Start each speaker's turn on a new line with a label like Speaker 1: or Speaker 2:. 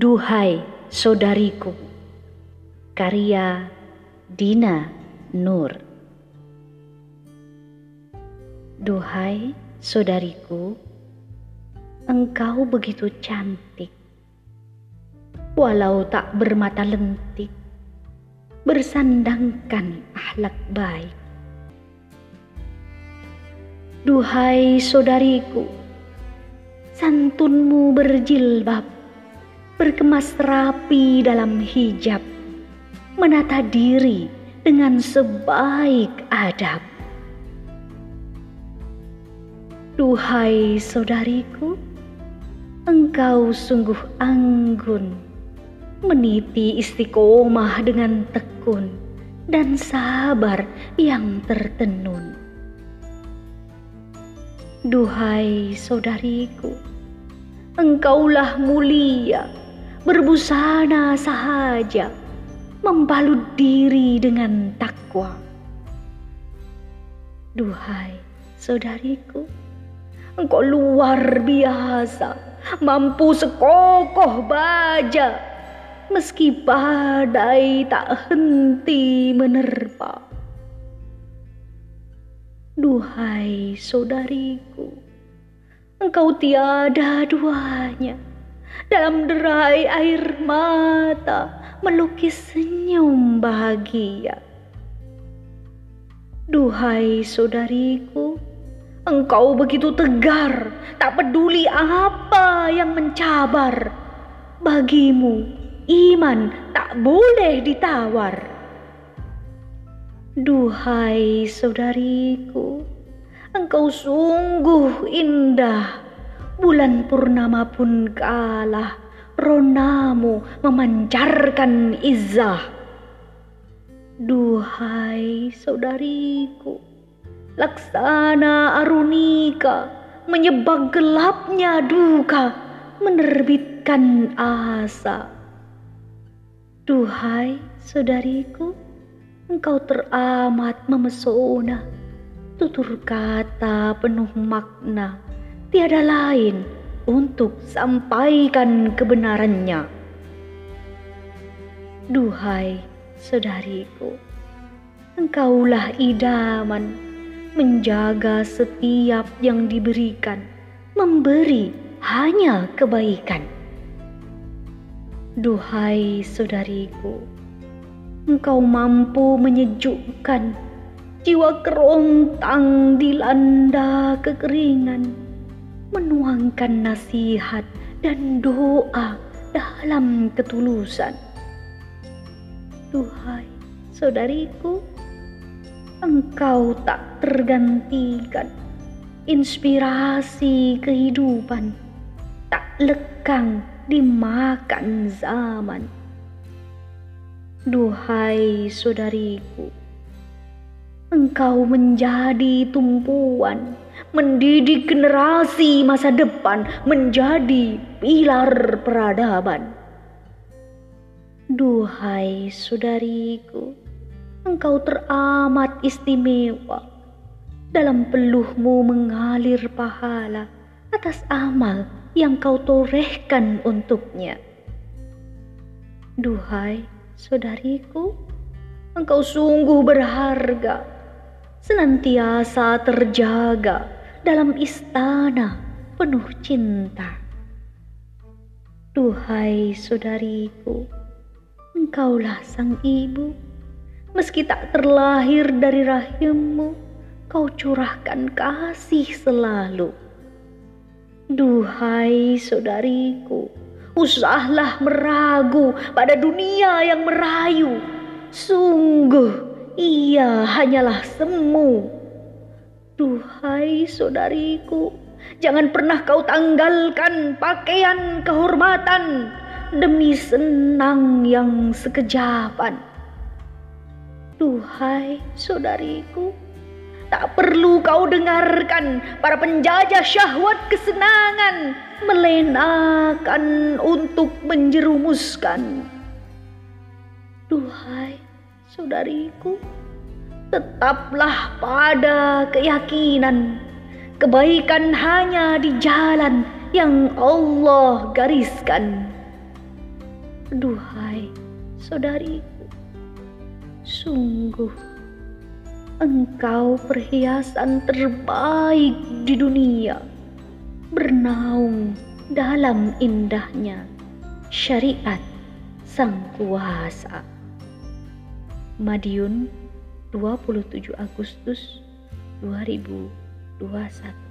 Speaker 1: Duhai saudariku, karya Dina Nur. Duhai saudariku, engkau begitu cantik, walau tak bermata lentik, bersandangkan akhlak baik. Duhai saudariku, santunmu berjilbab, berkemas rapi dalam hijab, menata diri dengan sebaik adab. Duhai saudariku, engkau sungguh anggun, meniti istiqomah dengan tekun dan sabar yang tertenun. Duhai saudariku, engkaulah mulia berbusana sahaja, membalut diri dengan takwa. Duhai saudariku, engkau luar biasa, mampu sekokoh baja, meski badai tak henti menerpa. Duhai saudariku, engkau tiada duanya dalam derai air mata melukis senyum bahagia. Duhai saudariku, engkau begitu tegar, tak peduli apa yang mencabar. Bagimu, iman tak boleh ditawar. Duhai saudariku, engkau sungguh indah bulan purnama pun kalah. Ronamu memancarkan izah. Duhai saudariku laksana arunika menyebab gelapnya duka menerbitkan asa. Duhai saudariku engkau teramat memesona tutur kata penuh makna tiada lain untuk sampaikan kebenarannya. Duhai saudariku, engkaulah idaman menjaga setiap yang diberikan, memberi hanya kebaikan. Duhai saudariku, engkau mampu menyejukkan jiwa kerontang dilanda kekeringan menuangkan nasihat dan doa dalam ketulusan. Duhai saudariku, engkau tak tergantikan inspirasi kehidupan tak lekang dimakan zaman. Duhai saudariku, engkau menjadi tumpuan mendidik generasi masa depan menjadi pilar peradaban. Duhai saudariku, engkau teramat istimewa. Dalam peluhmu mengalir pahala atas amal yang kau torehkan untuknya. Duhai saudariku, engkau sungguh berharga, senantiasa terjaga dalam istana penuh cinta. Duhai saudariku, engkaulah sang ibu, meski tak terlahir dari rahimmu, kau curahkan kasih selalu. Duhai saudariku, usahlah meragu pada dunia yang merayu. Sungguh, ia hanyalah semu Duhai saudariku, jangan pernah kau tanggalkan pakaian kehormatan demi senang yang sekejapan. Duhai saudariku, tak perlu kau dengarkan para penjajah syahwat kesenangan melenakan untuk menjerumuskan. Duhai saudariku, tetaplah pada keyakinan kebaikan hanya di jalan yang Allah gariskan. Duhai saudariku, sungguh engkau perhiasan terbaik di dunia, bernaung dalam indahnya syariat Sang Kuasa. Madiun 27 Agustus 2021